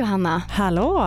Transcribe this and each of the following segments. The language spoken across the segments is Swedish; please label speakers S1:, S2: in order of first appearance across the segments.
S1: Johanna!
S2: Hallå!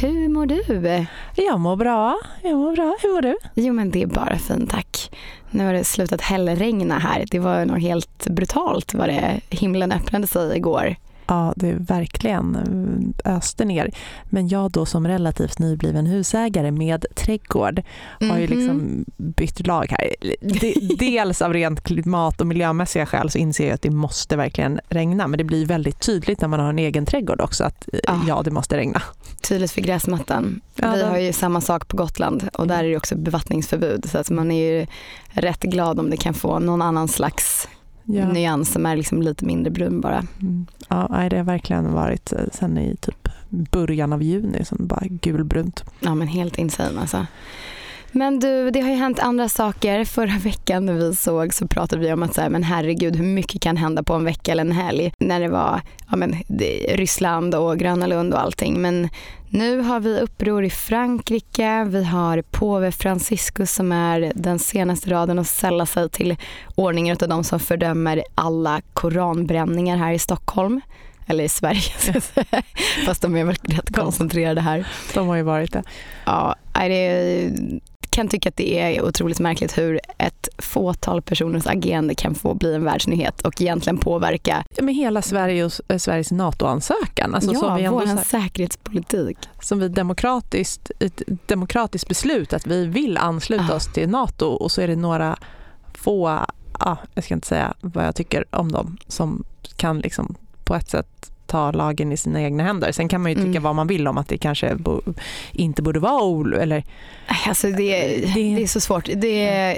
S1: Hur mår du?
S2: Jag mår bra. Jag mår bra. Hur mår du?
S1: Jo men det är bara fint tack. Nu har det slutat hällregna här. Det var nog helt brutalt vad det himlen öppnade sig igår.
S2: Ja, det är verkligen öste ner. Men jag då som relativt nybliven husägare med trädgård mm -hmm. har ju
S1: Mhm.
S2: liksom bytt lag här. De- Dels av rent klimat och miljömässiga skäl så inser jag att det måste verkligen regna. Men det blir väldigt tydligt när man har en egen trädgård också att eh,
S1: Ja.
S2: ja, det måste regna.
S1: Tydligt för gräsmattan.
S2: Ja,
S1: Vi har ju samma sak på Gotland och där är det också bevattningsförbud. Så att man är ju rätt glad om det kan få någon annan slags
S2: Ja.
S1: nyans som är liksom lite mindre brun bara.
S2: Mm. Ja, det har verkligen varit eh, sen i typ början av juni som bara gulbrunt.
S1: Ja men helt insane alltså. Men du, det har ju hänt andra saker. Förra veckan när vi såg så pratade vi om att så här, men herregud hur mycket kan hända på en vecka eller en helg. När det var ja, men, Ryssland och Gröna Lund och allting. Men nu har vi uppror i Frankrike. Vi har påve Franciscus som är den senaste raden att sälla sig till ordningen av de som fördömer alla koranbränningar här i Stockholm. Eller i Sverige, fast de är väl rätt koncentrerade här.
S2: De har ju varit det.
S1: Ja, det kan tycka att det är otroligt märkligt hur ett fåtal personers agerande kan få bli en världsnyhet och egentligen påverka
S2: Med hela Sverige och, eh, Sveriges NATO-ansökan. Alltså som vi
S1: ja,
S2: ändå
S1: vår säkerhetspolitik.
S2: som vi demokratiskt, ett demokratiskt beslut att vi vill ansluta
S1: Ah.
S2: oss till NATO och så är det några få, ja, jag ska inte säga vad jag tycker om dem, som kan liksom på ett sätt ta lagen i sina egna händer. Sen kan man ju tycka
S1: Mm.
S2: vad man vill om att det kanske bo, inte borde vara ol, eller
S1: Nej, Alltså det,
S2: Det-
S1: det är så svårt. Det,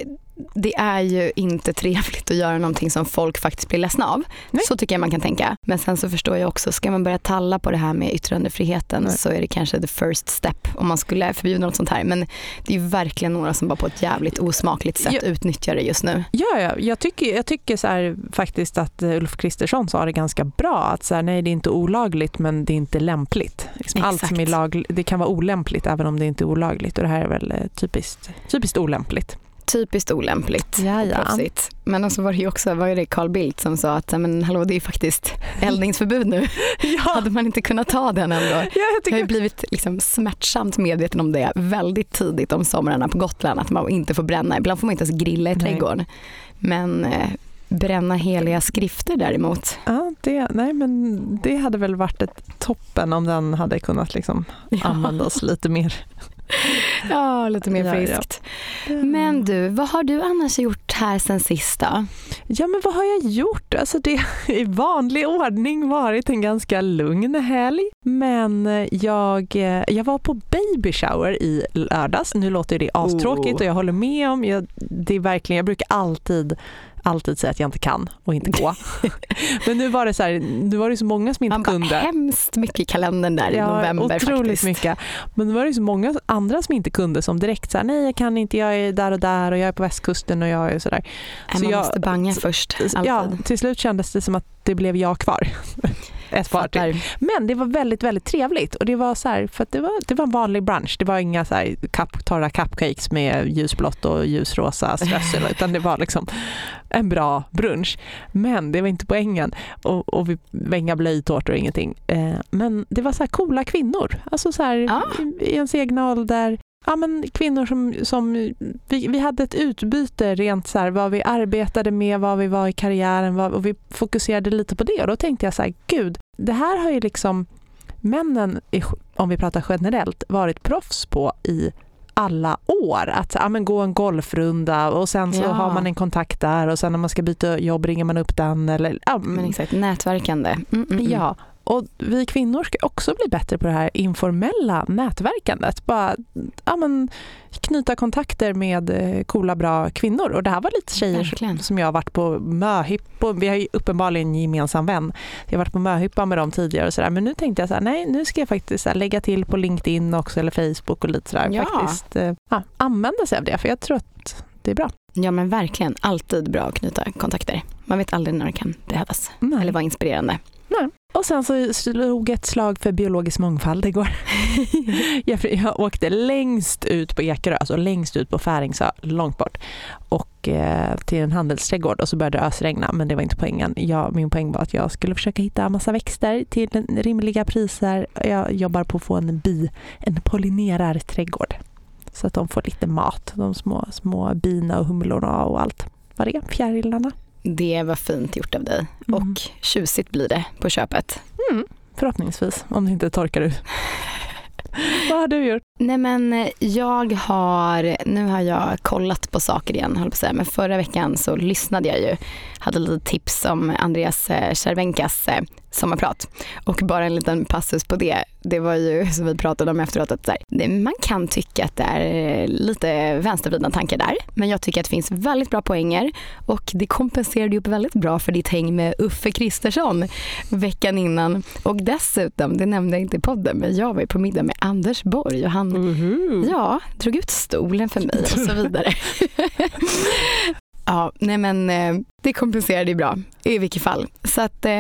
S1: det är ju inte trevligt att göra någonting som folk faktiskt blir ledsna av.
S2: Nej.
S1: Så tycker jag man kan tänka. Men sen så förstår jag också, ska man börja talla på det här med yttrandefriheten
S2: Nej.
S1: så är det kanske the first step om man skulle förbjuda något sånt här. Men det är ju verkligen några som bara på ett jävligt osmakligt sätt
S2: Ja.
S1: utnyttjar det just nu.
S2: Ja, ja. Jag tycker, jag tycker så här, faktiskt att Ulf Kristersson sa det ganska bra. Att så här, nej, det är inte olagligt, men det är inte lämpligt. Liksom allt som är lag, det kan vara olämpligt även om det inte är olagligt. Och det här är väl eh, typiskt, typiskt olämpligt.
S1: Typiskt olämpligt.
S2: Ja,
S1: och
S2: ja.
S1: proffsigt. Men så var det ju också, var det Carl Bildt som sa att men hallå det är faktiskt eldningsförbud nu.
S2: Ja,
S1: Hade man inte kunnat ta den ändå?
S2: ja jag
S1: Jag har
S2: tycker
S1: ju blivit liksom smärtsamt medveten om det väldigt tidigt om somrarna på Gotland att man inte får bränna. Ibland får man inte ens grilla i
S2: Nej.
S1: trädgården. Men eh, bränna heliga skrifter däremot.
S2: Ja, det, nej, men det hade väl varit ett toppen om den hade kunnat liksom användas lite mer.
S1: Ja, lite mer
S2: Ja, ja.
S1: friskt. Men du, vad har du annars gjort här sen sist då?
S2: Ja, men vad har jag gjort? Alltså det har i vanlig ordning varit en ganska lugn helg. Men eh, jag, eh, jag var på baby shower i lördags. Nu låter det astråkigt
S1: Oh.
S2: och jag håller med om, jag, det är verkligen, jag brukar alltid alltid säga att jag inte kan och inte gå. Men nu var det så här, nu var det så många som inte
S1: Man bara,
S2: kunde.
S1: hemskt mycket i kalendern där i
S2: Ja,
S1: november
S2: otroligt
S1: faktiskt.
S2: mycket. Men det var ju så många andra som inte kunde som direkt här, nej jag kan inte, jag är där och där och jag är på västkusten och jag är sådär. Så
S1: man
S2: jag-
S1: måste banga först, alltid.
S2: Ja, till slut kändes det som att det blev jag kvar. Ett par till. Men det var väldigt, väldigt trevligt och det var så här, för att det var, det var en vanlig brunch. Det var inga så här cup, torra cupcakes med ljusblått och ljusrosa strössel utan det var liksom en bra brunch. Men det var inte poängen och, och vi var inga blöjtårtor och ingenting. Eh, men det var så här coola kvinnor, alltså så här i, i ens egna ålder. Ja, men kvinnor som, som vi, vi hade ett utbyte rent så här, vad vi arbetade med, vad vi var i karriären vad, och vi fokuserade lite på det och då tänkte jag så här, gud, det här har ju liksom männen, om vi pratar generellt, varit proffs på i alla år. Att ja, men gå en golfrunda och sen så
S1: Ja.
S2: har man en kontakt där och sen när man ska byta jobb ringer man upp den. Eller, ja,
S1: Men exakt, nätverkande. Mm, mm, mm.
S2: Ja, och vi kvinnor ska också bli bättre på det här informella nätverkandet. Bara ja, men, knyta kontakter med eh, coola, bra kvinnor. Och det här var lite tjejer
S1: Verkligen.
S2: som jag har varit på möhippa. Vi har ju uppenbarligen en gemensam vän. Jag har varit på möhippa med dem tidigare och sådär. Men nu tänkte jag så här, nej nu ska jag faktiskt här, lägga till på LinkedIn också eller Facebook och lite sådär.
S1: Ja.
S2: Faktiskt eh, ja, använda sig av det för jag tror att det är bra.
S1: Ja men verkligen, alltid bra att knyta kontakter. Man vet aldrig när det kan behövas
S2: Nej.
S1: eller vara inspirerande.
S2: Och sen så slog ett slag för biologisk mångfald igår. jag, jag åkte längst ut på Ekerö, alltså längst ut på Färingsö, långt bort. Och eh, till en handelsträdgård och så började det ösregna, men det var inte poängen. Jag, min poäng var att jag skulle försöka hitta massa växter till rimliga priser. Jag jobbar på att få en bi, en pollinerarträdgård. Så att de får lite mat, de små, små bina och humlorna och allt vad det är, fjärilarna.
S1: Det var fint gjort av dig mm. och tjusigt blir det på köpet.
S2: Mm, förhoppningsvis, om det inte torkar ut. Vad har du gjort?
S1: Nej men eh, jag har, nu har jag kollat på saker igen, på att säga. men förra veckan så lyssnade jag ju, hade lite tips om Andreas eh, Cervenkas eh, sommarprat. Och bara en liten passus på det, det var ju som vi pratade om efteråt, att här, man kan tycka att det är lite vänstervridna tankar där, men jag tycker att det finns väldigt bra poänger och det kompenserade upp väldigt bra för ditt häng med Uffe Kristersson veckan innan. Och dessutom, det nämnde jag inte i podden, men jag var ju på middag med Anders Borg och han
S2: uh-huh.
S1: ja, drog ut stolen för mig och så vidare. Ja, nej men eh, det kompenserade ju bra i vilket fall. Så att eh,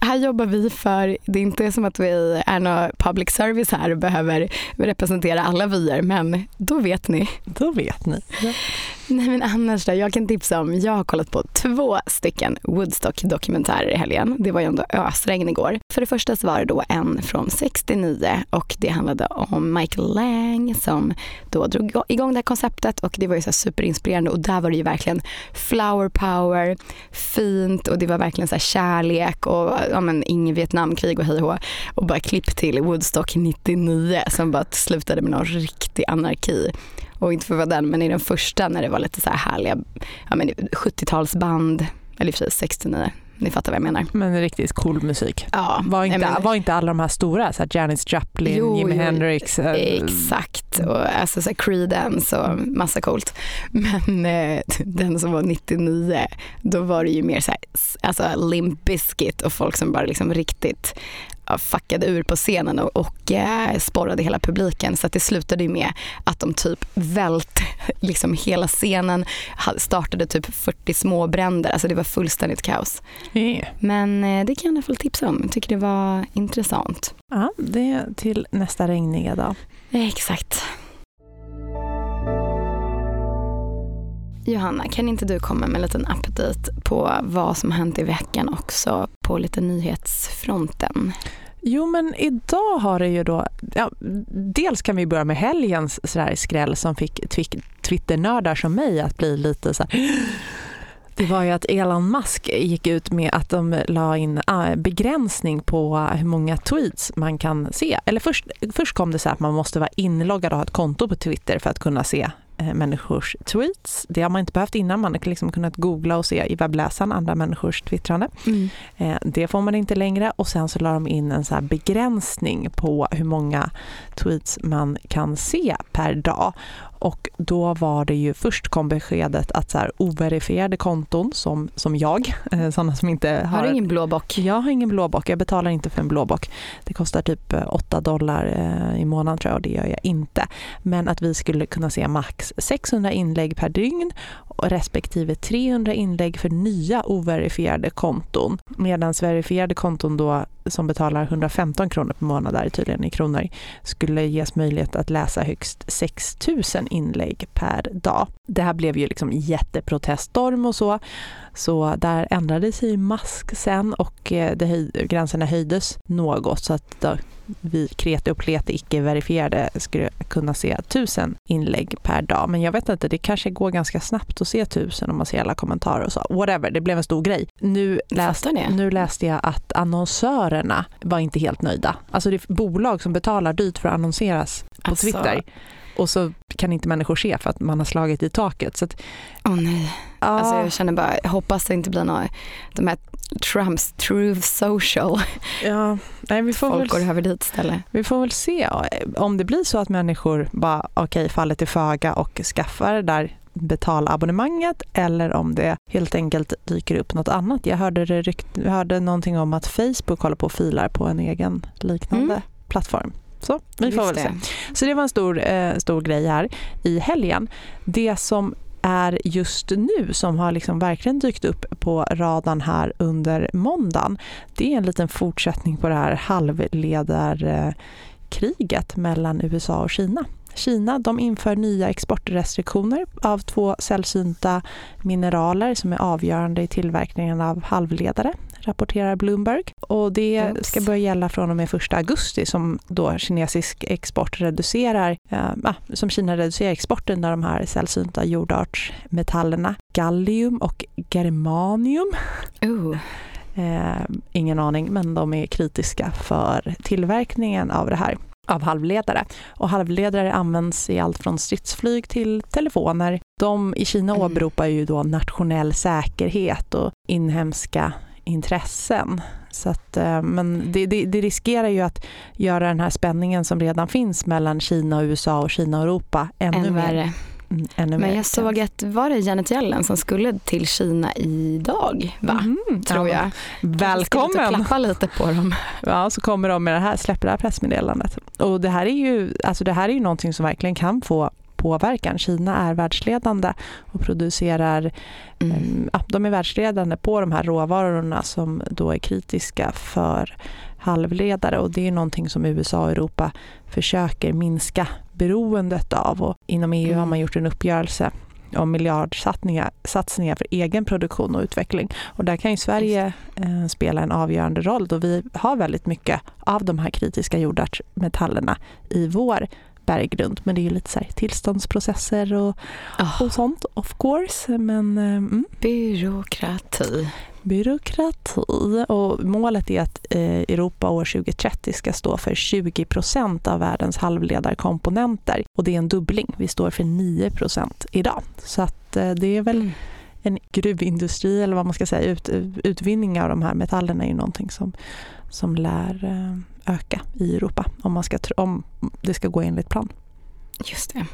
S1: här jobbar vi för, det är inte som att vi är någon public service här och behöver representera alla vyer, men då vet ni.
S2: Då vet ni. Ja.
S1: Nej men annars då, jag kan tipsa om, jag har kollat på två stycken Woodstock-dokumentärer i helgen. Det var ju ändå ösregn igår. För det första så var det då en från 69 och det handlade om Michael Lang som då drog igång det här konceptet och det var ju så superinspirerande och där var det ju verkligen flower power, fint och det var verkligen så här kärlek och ja men ingen Vietnamkrig och hej och, och bara klipp till Woodstock 99 som bara slutade med någon riktig anarki. Och inte för att vara den, men i den första när det var lite så här härliga ja, 70-talsband, eller i och för sig 69, ni fattar vad jag menar.
S2: Men riktigt cool musik.
S1: Ja,
S2: var, inte, men, var inte alla de här stora, så här Janis Joplin, jo, Jimi Hendrix?
S1: Äh, exakt, och alltså så Creedence och massa coolt. Men äh, den som var 99, då var det ju mer så här, alltså Limp Bizkit och folk som bara liksom riktigt fuckade ur på scenen och, och eh, sporrade hela publiken. Så det slutade ju med att de typ välte liksom hela scenen, startade typ 40 småbränder. Alltså det var fullständigt kaos.
S2: Yeah.
S1: Men eh, det kan jag i alla fall tipsa om. Jag tycker det var intressant.
S2: Ja, det är till nästa regniga dag.
S1: Exakt. Johanna, kan inte du komma med en liten update på vad som hänt i veckan också på lite nyhetsfronten?
S2: Jo, men idag har det ju då... Ja, dels kan vi börja med helgens sådär skräll som fick Twitternördar som mig att bli lite så här, Det var ju att Elon Musk gick ut med att de la in ah, begränsning på hur många tweets man kan se. Eller först, först kom det så att man måste vara inloggad och ha ett konto på Twitter för att kunna se människors tweets. Det har man inte behövt innan. Man har liksom kunnat googla och se i webbläsaren andra människors twittrande. Mm. Eh, det får man inte längre och sen så la de in en så begränsning på hur många tweets man kan se per dag. Och då var det ju, först kom beskedet att så här, overifierade konton som, som jag, eh, sådana som inte har...
S1: Har du ingen blå bock?
S2: Jag har ingen blå bock, jag betalar inte för en blå bock. Det kostar typ 8 eh, dollar eh, i månaden tror jag och det gör jag inte. Men att vi skulle kunna se max 600 inlägg per dygn respektive 300 inlägg för nya overifierade konton. Medan verifierade konton då som betalar 115 kronor per månad, där tydligen i kronor, skulle ges möjlighet att läsa högst 6 000 inlägg per dag. Det här blev ju liksom jätteproteststorm och så, så där ändrade sig mask sen och eh, det höj, gränserna höjdes något så att vi kreti och pleti icke-verifierade skulle kunna se tusen inlägg per dag. Men jag vet inte, det kanske går ganska snabbt att se tusen om man ser alla kommentarer och så. Whatever, det blev en stor grej. Nu, läst, nu läste jag att annonsörerna var inte helt nöjda. Alltså det är bolag som betalar dyrt för att annonseras på alltså, Twitter och så kan inte människor se för att man har slagit i taket. Så att,
S1: oh, nej. Ja. Alltså jag känner bara, jag hoppas det inte blir några, de här Trumps Truth Social.
S2: Ja, nej, vi får
S1: Folk
S2: väl,
S1: går över dit istället.
S2: Vi får väl se om det blir så att människor bara, okej, okay, faller till föga och skaffar det där betalabonnemanget eller om det helt enkelt dyker upp något annat. Jag hörde, det rykt, hörde någonting om att Facebook håller på och filar på en egen liknande mm. plattform. Så vi får väl se. Så det var en stor, eh, stor grej här i helgen. Det som är just nu som har liksom verkligen dykt upp på radarn här under måndagen. Det är en liten fortsättning på det här halvledarkriget mellan USA och Kina. Kina de inför nya exportrestriktioner av två sällsynta mineraler som är avgörande i tillverkningen av halvledare rapporterar Bloomberg. Och det ska börja gälla från och med 1 augusti som då kinesisk export reducerar, eh, som Kina reducerar exporten av de här sällsynta jordartsmetallerna gallium och germanium.
S1: Uh.
S2: Eh, ingen aning, men de är kritiska för tillverkningen av det här av halvledare. Och halvledare används i allt från stridsflyg till telefoner. De i Kina mm. åberopar ju då nationell säkerhet och inhemska intressen. Så att, eh, men det, det, det, riskerar ju att göra den här spänningen som redan finns mellan Kina och USA och Kina och Europa ännu
S1: Än. Värre.
S2: Mm, ännu
S1: men jag såg att, var det Janet Yellen som skulle till Kina idag? Va?
S2: Mm,
S1: Tror jag.
S2: Välkommen!
S1: Jag klappa lite på dem.
S2: Ja, så kommer de med det här, släpper det här pressmeddelandet. Och det här är ju, alltså det här är ju någonting som verkligen kan få påverkan. Kina är världsledande och producerar, mm. ja, de är världsledande på de här råvarorna som då är kritiska för halvledare och det är någonting som USA och Europa försöker minska beroendet av och inom EU mm. har man gjort en uppgörelse om miljardsatsningar satsningar för egen produktion och utveckling. Och där kan ju Sverige eh, spela en avgörande roll då vi har väldigt mycket av de här kritiska jordartsmetallerna i vår berggrund. Men det är ju lite så här, tillståndsprocesser och, oh. och sånt of course. Men, eh, mm.
S1: Byråkrati.
S2: Byråkrati. Och målet är att eh, Europa år 2030 ska stå för 20 procent av världens halvledarkomponenter. Och det är en dubbling. Vi står för 9 procent idag. Så att eh, det är väl mm. en gruvindustri eller vad man ska säga. Ut, utvinning av de här metallerna är ju någonting som, som lär öka i Europa om, man ska, om det ska gå enligt plan.
S1: Just det.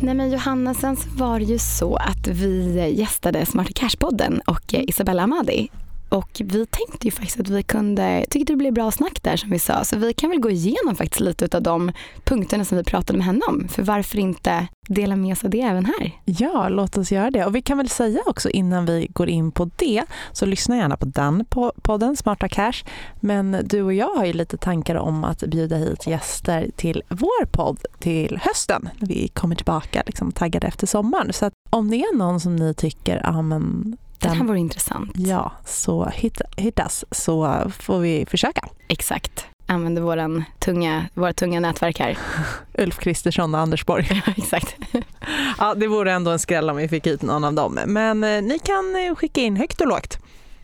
S1: Nej men Johanna, sen så var det ju så att vi gästade Smarta Cash-podden och eh, Isabella Amadi och vi tänkte ju faktiskt att vi kunde, tyckte det blev bra snack där som vi sa, så vi kan väl gå igenom faktiskt lite av de punkterna som vi pratade med henne om. För varför inte dela med sig av det även här?
S2: Ja, låt oss göra det. Och vi kan väl säga också innan vi går in på det, så lyssna gärna på den podden, Smarta Cash. Men du och jag har ju lite tankar om att bjuda hit gäster till vår podd till hösten, vi kommer tillbaka liksom, taggade efter sommaren. Så att om det är någon som ni tycker, ja men
S1: den här vore intressant.
S2: Ja, så hit, hittas så får vi försöka.
S1: Exakt. Använder våran tunga, våra tunga nätverk här.
S2: Ulf Kristersson och Anders Borg.
S1: exakt.
S2: ja, det vore ändå en skräll om vi fick hit någon av dem. Men eh, ni kan eh, skicka in högt och lågt.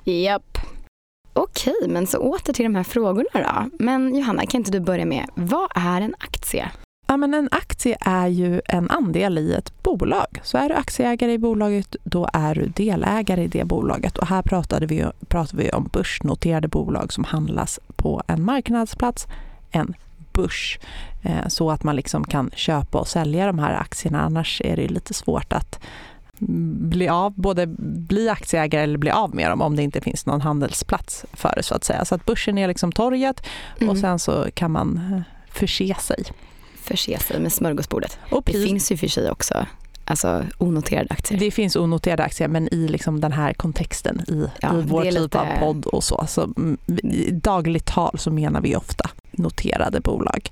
S1: Japp. Okej, men så åter till de här frågorna då. Men Johanna, kan inte du börja med, vad är en aktie?
S2: Ja, men en aktie är ju en andel i ett bolag. Så är du aktieägare i bolaget, då är du delägare i det bolaget. Och här pratade vi, pratar vi om börsnoterade bolag som handlas på en marknadsplats, en börs, eh, så att man liksom kan köpa och sälja de här aktierna. Annars är det lite svårt att bli av, både bli aktieägare eller bli av med dem om det inte finns någon handelsplats för det så att säga. Så att börsen är liksom torget och mm. sen så kan man eh, förse sig
S1: förse sig med smörgåsbordet. Och det finns ju för sig också alltså onoterade aktier.
S2: Det finns onoterade aktier men i liksom den här kontexten i, ja, i vår typ lite... av podd och så. så mm, I dagligt tal så menar vi ofta noterade bolag.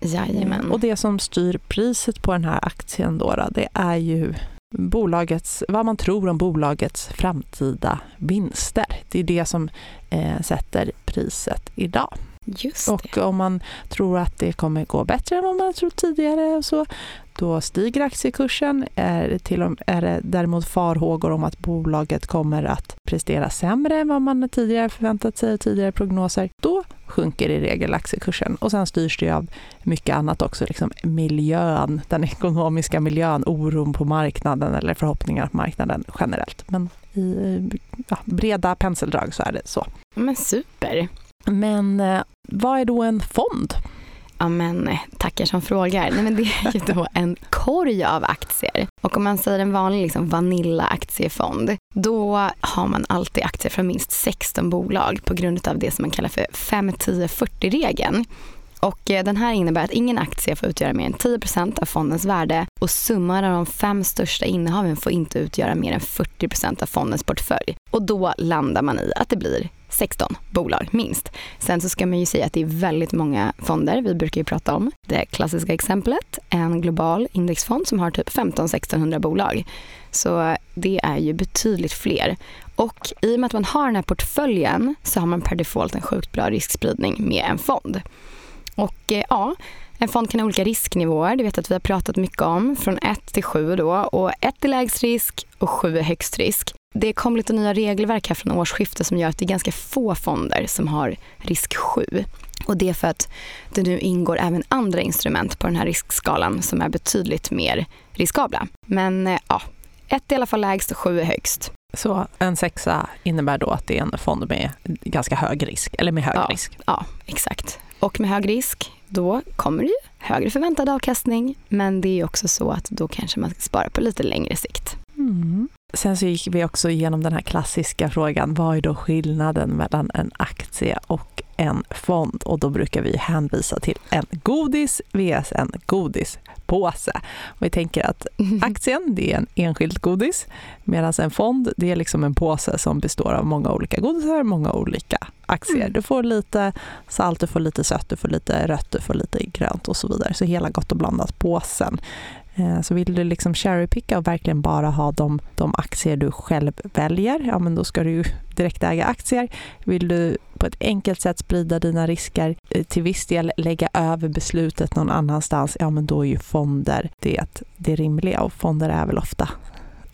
S1: Jajamän.
S2: Och det som styr priset på den här aktien då, det är ju bolagets, vad man tror om bolagets framtida vinster. Det är det som eh, sätter priset idag.
S1: Just
S2: och
S1: det.
S2: om man tror att det kommer gå bättre än vad man trott tidigare och så, då stiger aktiekursen. Är, till och, är det däremot farhågor om att bolaget kommer att prestera sämre än vad man tidigare förväntat sig, tidigare prognoser, då sjunker i regel aktiekursen. Och sen styrs det av mycket annat också, liksom miljön, den ekonomiska miljön, oron på marknaden eller förhoppningar på marknaden generellt. Men i ja, breda penseldrag så är det så.
S1: Men super.
S2: Men eh, vad är då en fond?
S1: Ja men eh, tackar som frågar. Nej, men det är ju då en korg av aktier. Och om man säger en vanlig liksom vanilla-aktiefond, då har man alltid aktier från minst 16 bolag på grund av det som man kallar för 5-10-40-regeln. Och eh, den här innebär att ingen aktie får utgöra mer än 10% av fondens värde och summan av de fem största innehaven får inte utgöra mer än 40% av fondens portfölj. Och då landar man i att det blir 16 bolag minst. Sen så ska man ju säga att det är väldigt många fonder. Vi brukar ju prata om det klassiska exemplet, en global indexfond som har typ 15-1600 bolag. Så det är ju betydligt fler. Och i och med att man har den här portföljen så har man per default en sjukt bra riskspridning med en fond. Och eh, ja, en fond kan ha olika risknivåer, det vet jag att vi har pratat mycket om, från 1 till 7 då. Och 1 är lägst risk och 7 är högst risk. Det kom lite nya regelverk här från årsskiftet som gör att det är ganska få fonder som har risk 7. Och det är för att det nu ingår även andra instrument på den här riskskalan som är betydligt mer riskabla. Men eh, ja, 1 är i alla fall lägst och 7 är högst.
S2: Så en sexa innebär då att det är en fond med ganska hög risk, eller med hög
S1: ja,
S2: risk?
S1: Ja, exakt. Och med hög risk, då kommer det ju högre förväntad avkastning. Men det är också så att då kanske man ska spara på lite längre sikt.
S2: Mm. Sen så gick vi också igenom den här klassiska frågan, vad är då skillnaden mellan en aktie och en fond? Och då brukar vi hänvisa till en godis vs en godispåse. Och vi tänker att aktien, det är en enskild godis, medan en fond, det är liksom en påse som består av många olika godisar, många olika aktier. Mm. Du får lite salt, du får lite sött, du får lite rött, du får lite grönt och så vidare. Så hela gott och blandat påsen. Eh, Eh, så vill du liksom cherrypicka och verkligen bara ha de, de aktier du själv väljer, ja men då ska du ju direkt äga aktier. Vill du på ett enkelt sätt sprida dina risker, eh, till viss del lägga över beslutet någon annanstans, ja men då är ju fonder det, det rimliga och fonder är väl ofta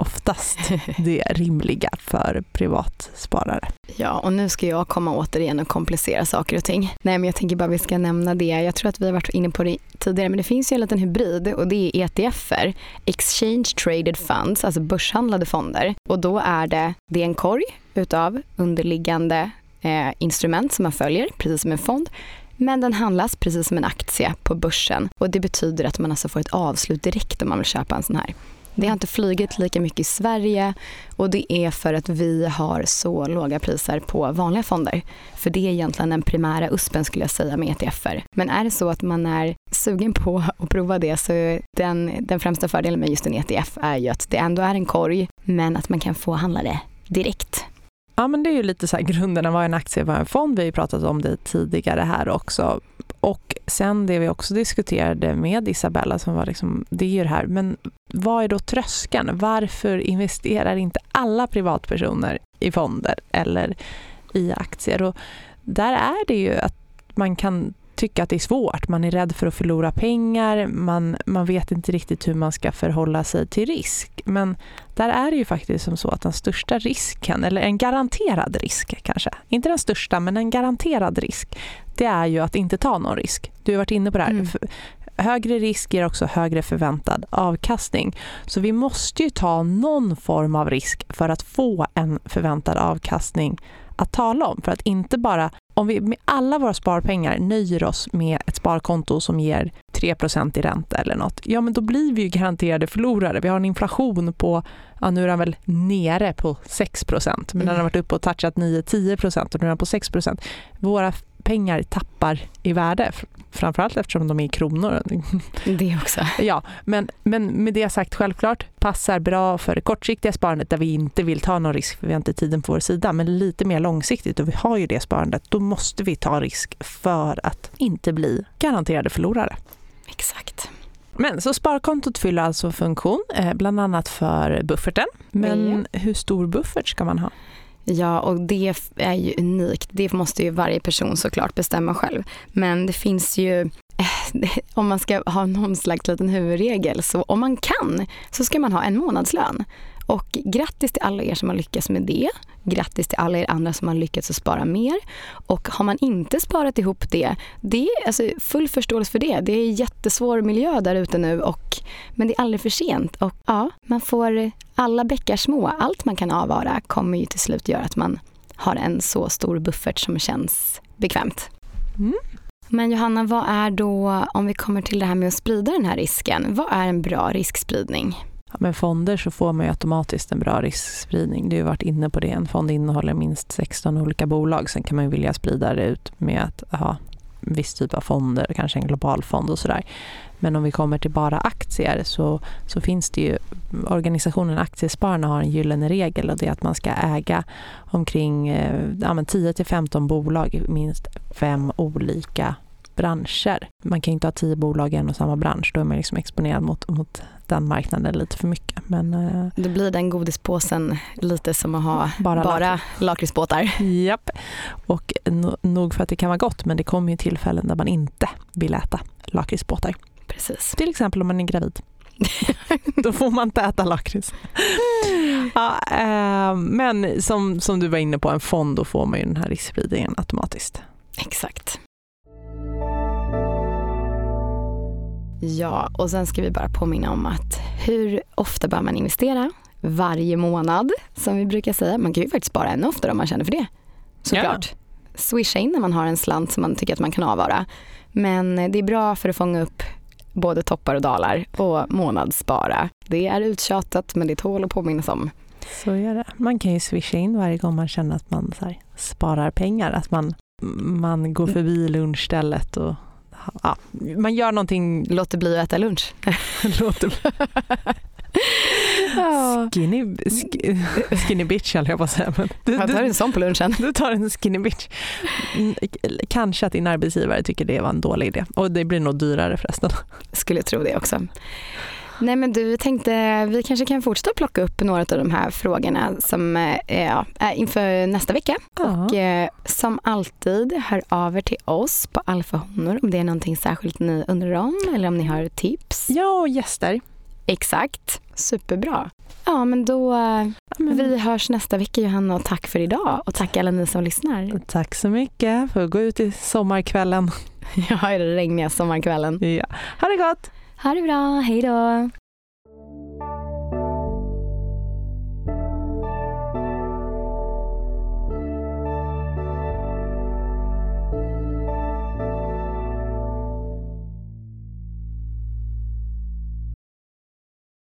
S2: oftast det rimliga för privatsparare.
S1: Ja, och nu ska jag komma återigen och komplicera saker och ting. Nej, men jag tänker bara vi ska nämna det. Jag tror att vi har varit inne på det tidigare, men det finns ju en liten hybrid och det är ETFer, Exchange Traded Funds, alltså börshandlade fonder. Och då är det, det är en korg utav underliggande eh, instrument som man följer, precis som en fond. Men den handlas precis som en aktie på börsen och det betyder att man alltså får ett avslut direkt om man vill köpa en sån här. Det har inte flugit lika mycket i Sverige och det är för att vi har så låga priser på vanliga fonder. För det är egentligen den primära USPen skulle jag säga med ETFer. Men är det så att man är sugen på att prova det så den, den främsta fördelen med just en ETF är ju att det ändå är en korg men att man kan få handla det direkt.
S2: Ja men det är ju lite så här grunderna vad en aktie, vad en fond. Vi har ju pratat om det tidigare här också. Och sen det vi också diskuterade med Isabella som var liksom, det är ju det här, men vad är då tröskeln? Varför investerar inte alla privatpersoner i fonder eller i aktier? Och där är det ju att man kan tycka att det är svårt. Man är rädd för att förlora pengar, man, man vet inte riktigt hur man ska förhålla sig till risk. Men där är det ju faktiskt som så att den största risken, eller en garanterad risk kanske, inte den största men en garanterad risk, det är ju att inte ta någon risk. Du har varit inne på det här. Mm. Högre risk ger också högre förväntad avkastning. Så vi måste ju ta någon form av risk för att få en förväntad avkastning att tala om. För att inte bara, om vi med alla våra sparpengar nöjer oss med ett sparkonto som ger 3% i ränta eller något, ja men då blir vi ju garanterade förlorare. Vi har en inflation på, ja nu är den väl nere på 6% men mm. den har varit uppe och touchat 9-10% och nu är den på 6% Våra pengar tappar i värde, framförallt eftersom de är i kronor.
S1: Det också.
S2: Ja, men, men med det sagt självklart passar bra för det kortsiktiga sparandet där vi inte vill ta någon risk för vi har inte tiden på vår sida, men lite mer långsiktigt och vi har ju det sparandet, då måste vi ta risk för att inte bli garanterade förlorare.
S1: Exakt.
S2: Men så sparkontot fyller alltså funktion, eh, bland annat för bufferten. Men hur stor buffert ska man ha?
S1: Ja, och det är ju unikt. Det måste ju varje person såklart bestämma själv. Men det finns ju, eh, om man ska ha någon slags liten huvudregel, så om man kan så ska man ha en månadslön. Och grattis till alla er som har lyckats med det. Grattis till alla er andra som har lyckats att spara mer. Och har man inte sparat ihop det, det är alltså full förståelse för det. Det är en jättesvår miljö där ute nu, och, men det är aldrig för sent. Och ja, man får alla bäckar små. Allt man kan avvara kommer ju till slut göra att man har en så stor buffert som känns bekvämt. Mm. Men Johanna, vad är då, om vi kommer till det här med att sprida den här risken, vad är en bra riskspridning?
S2: Med fonder så får man ju automatiskt en bra riskspridning. Du har varit inne på det. En fond innehåller minst 16 olika bolag. Sen kan man vilja sprida det ut med att ha viss typ av fonder, kanske en global fond och sådär. Men om vi kommer till bara aktier så, så finns det ju, organisationen Aktiespararna har en gyllene regel och det är att man ska äga omkring eh, ja, 10-15 bolag i minst fem olika branscher. Man kan inte ha tio bolag i en och samma bransch, då är man liksom exponerad mot, mot den marknaden lite för mycket. Men, eh,
S1: Då blir den godispåsen lite som att ha
S2: Bara
S1: bara, lakritsbåtar.
S2: Japp. Och no- nog för att det kan vara gott, men det kommer ju tillfällen där man inte vill äta lakritsbåtar.
S1: Precis.
S2: Till exempel om man är gravid. Då får man inte äta lakrits. Ja, eh, men som, som du var inne på, en fond, då får man ju den här riskspridningen automatiskt.
S1: Exakt. Ja, och sen ska vi bara påminna om att hur ofta bör man investera? Varje månad, som vi brukar säga. Man kan ju faktiskt spara ännu oftare om man känner för det. Såklart. Swisha in när man har en slant som man tycker att man kan avvara. Men det är bra för att fånga upp både toppar och dalar och månadsspara. Det är uttjatat men det tål att påminnas om.
S2: Så är det. Man kan ju swisha in varje gång man känner att man här, sparar pengar. Att man, man går förbi lunchstället och ja, man gör någonting
S1: Låt det bli att äta lunch.
S2: låter skinny, sk- skinny bitch höll jag på att säga. Men du,
S1: Jag tar en sån på lunchen.
S2: du tar en skinny bitch. Mm, Kanske att din arbetsgivare tycker det var en dålig idé. Och det blir nog dyrare förresten.
S1: Skulle tro det också. Nej men du tänkte vi kanske kan fortsätta plocka upp några av de här frågorna som eh, ja, är inför nästa vecka. Och eh, som alltid, hör av er till oss på Alfa Honor om det är någonting särskilt ni undrar om eller om ni har tips.
S2: Ja, och gäster.
S1: Exakt, superbra. Ja men då, eh,
S2: Men,
S1: vi hörs nästa vecka Johanna och tack för idag och tack alla ni som lyssnar.
S2: Tack så mycket för att gå ut i sommarkvällen.
S1: Ja, i den regniga sommarkvällen.
S2: Ja. Ha det gott!
S1: Ha det bra, hej då!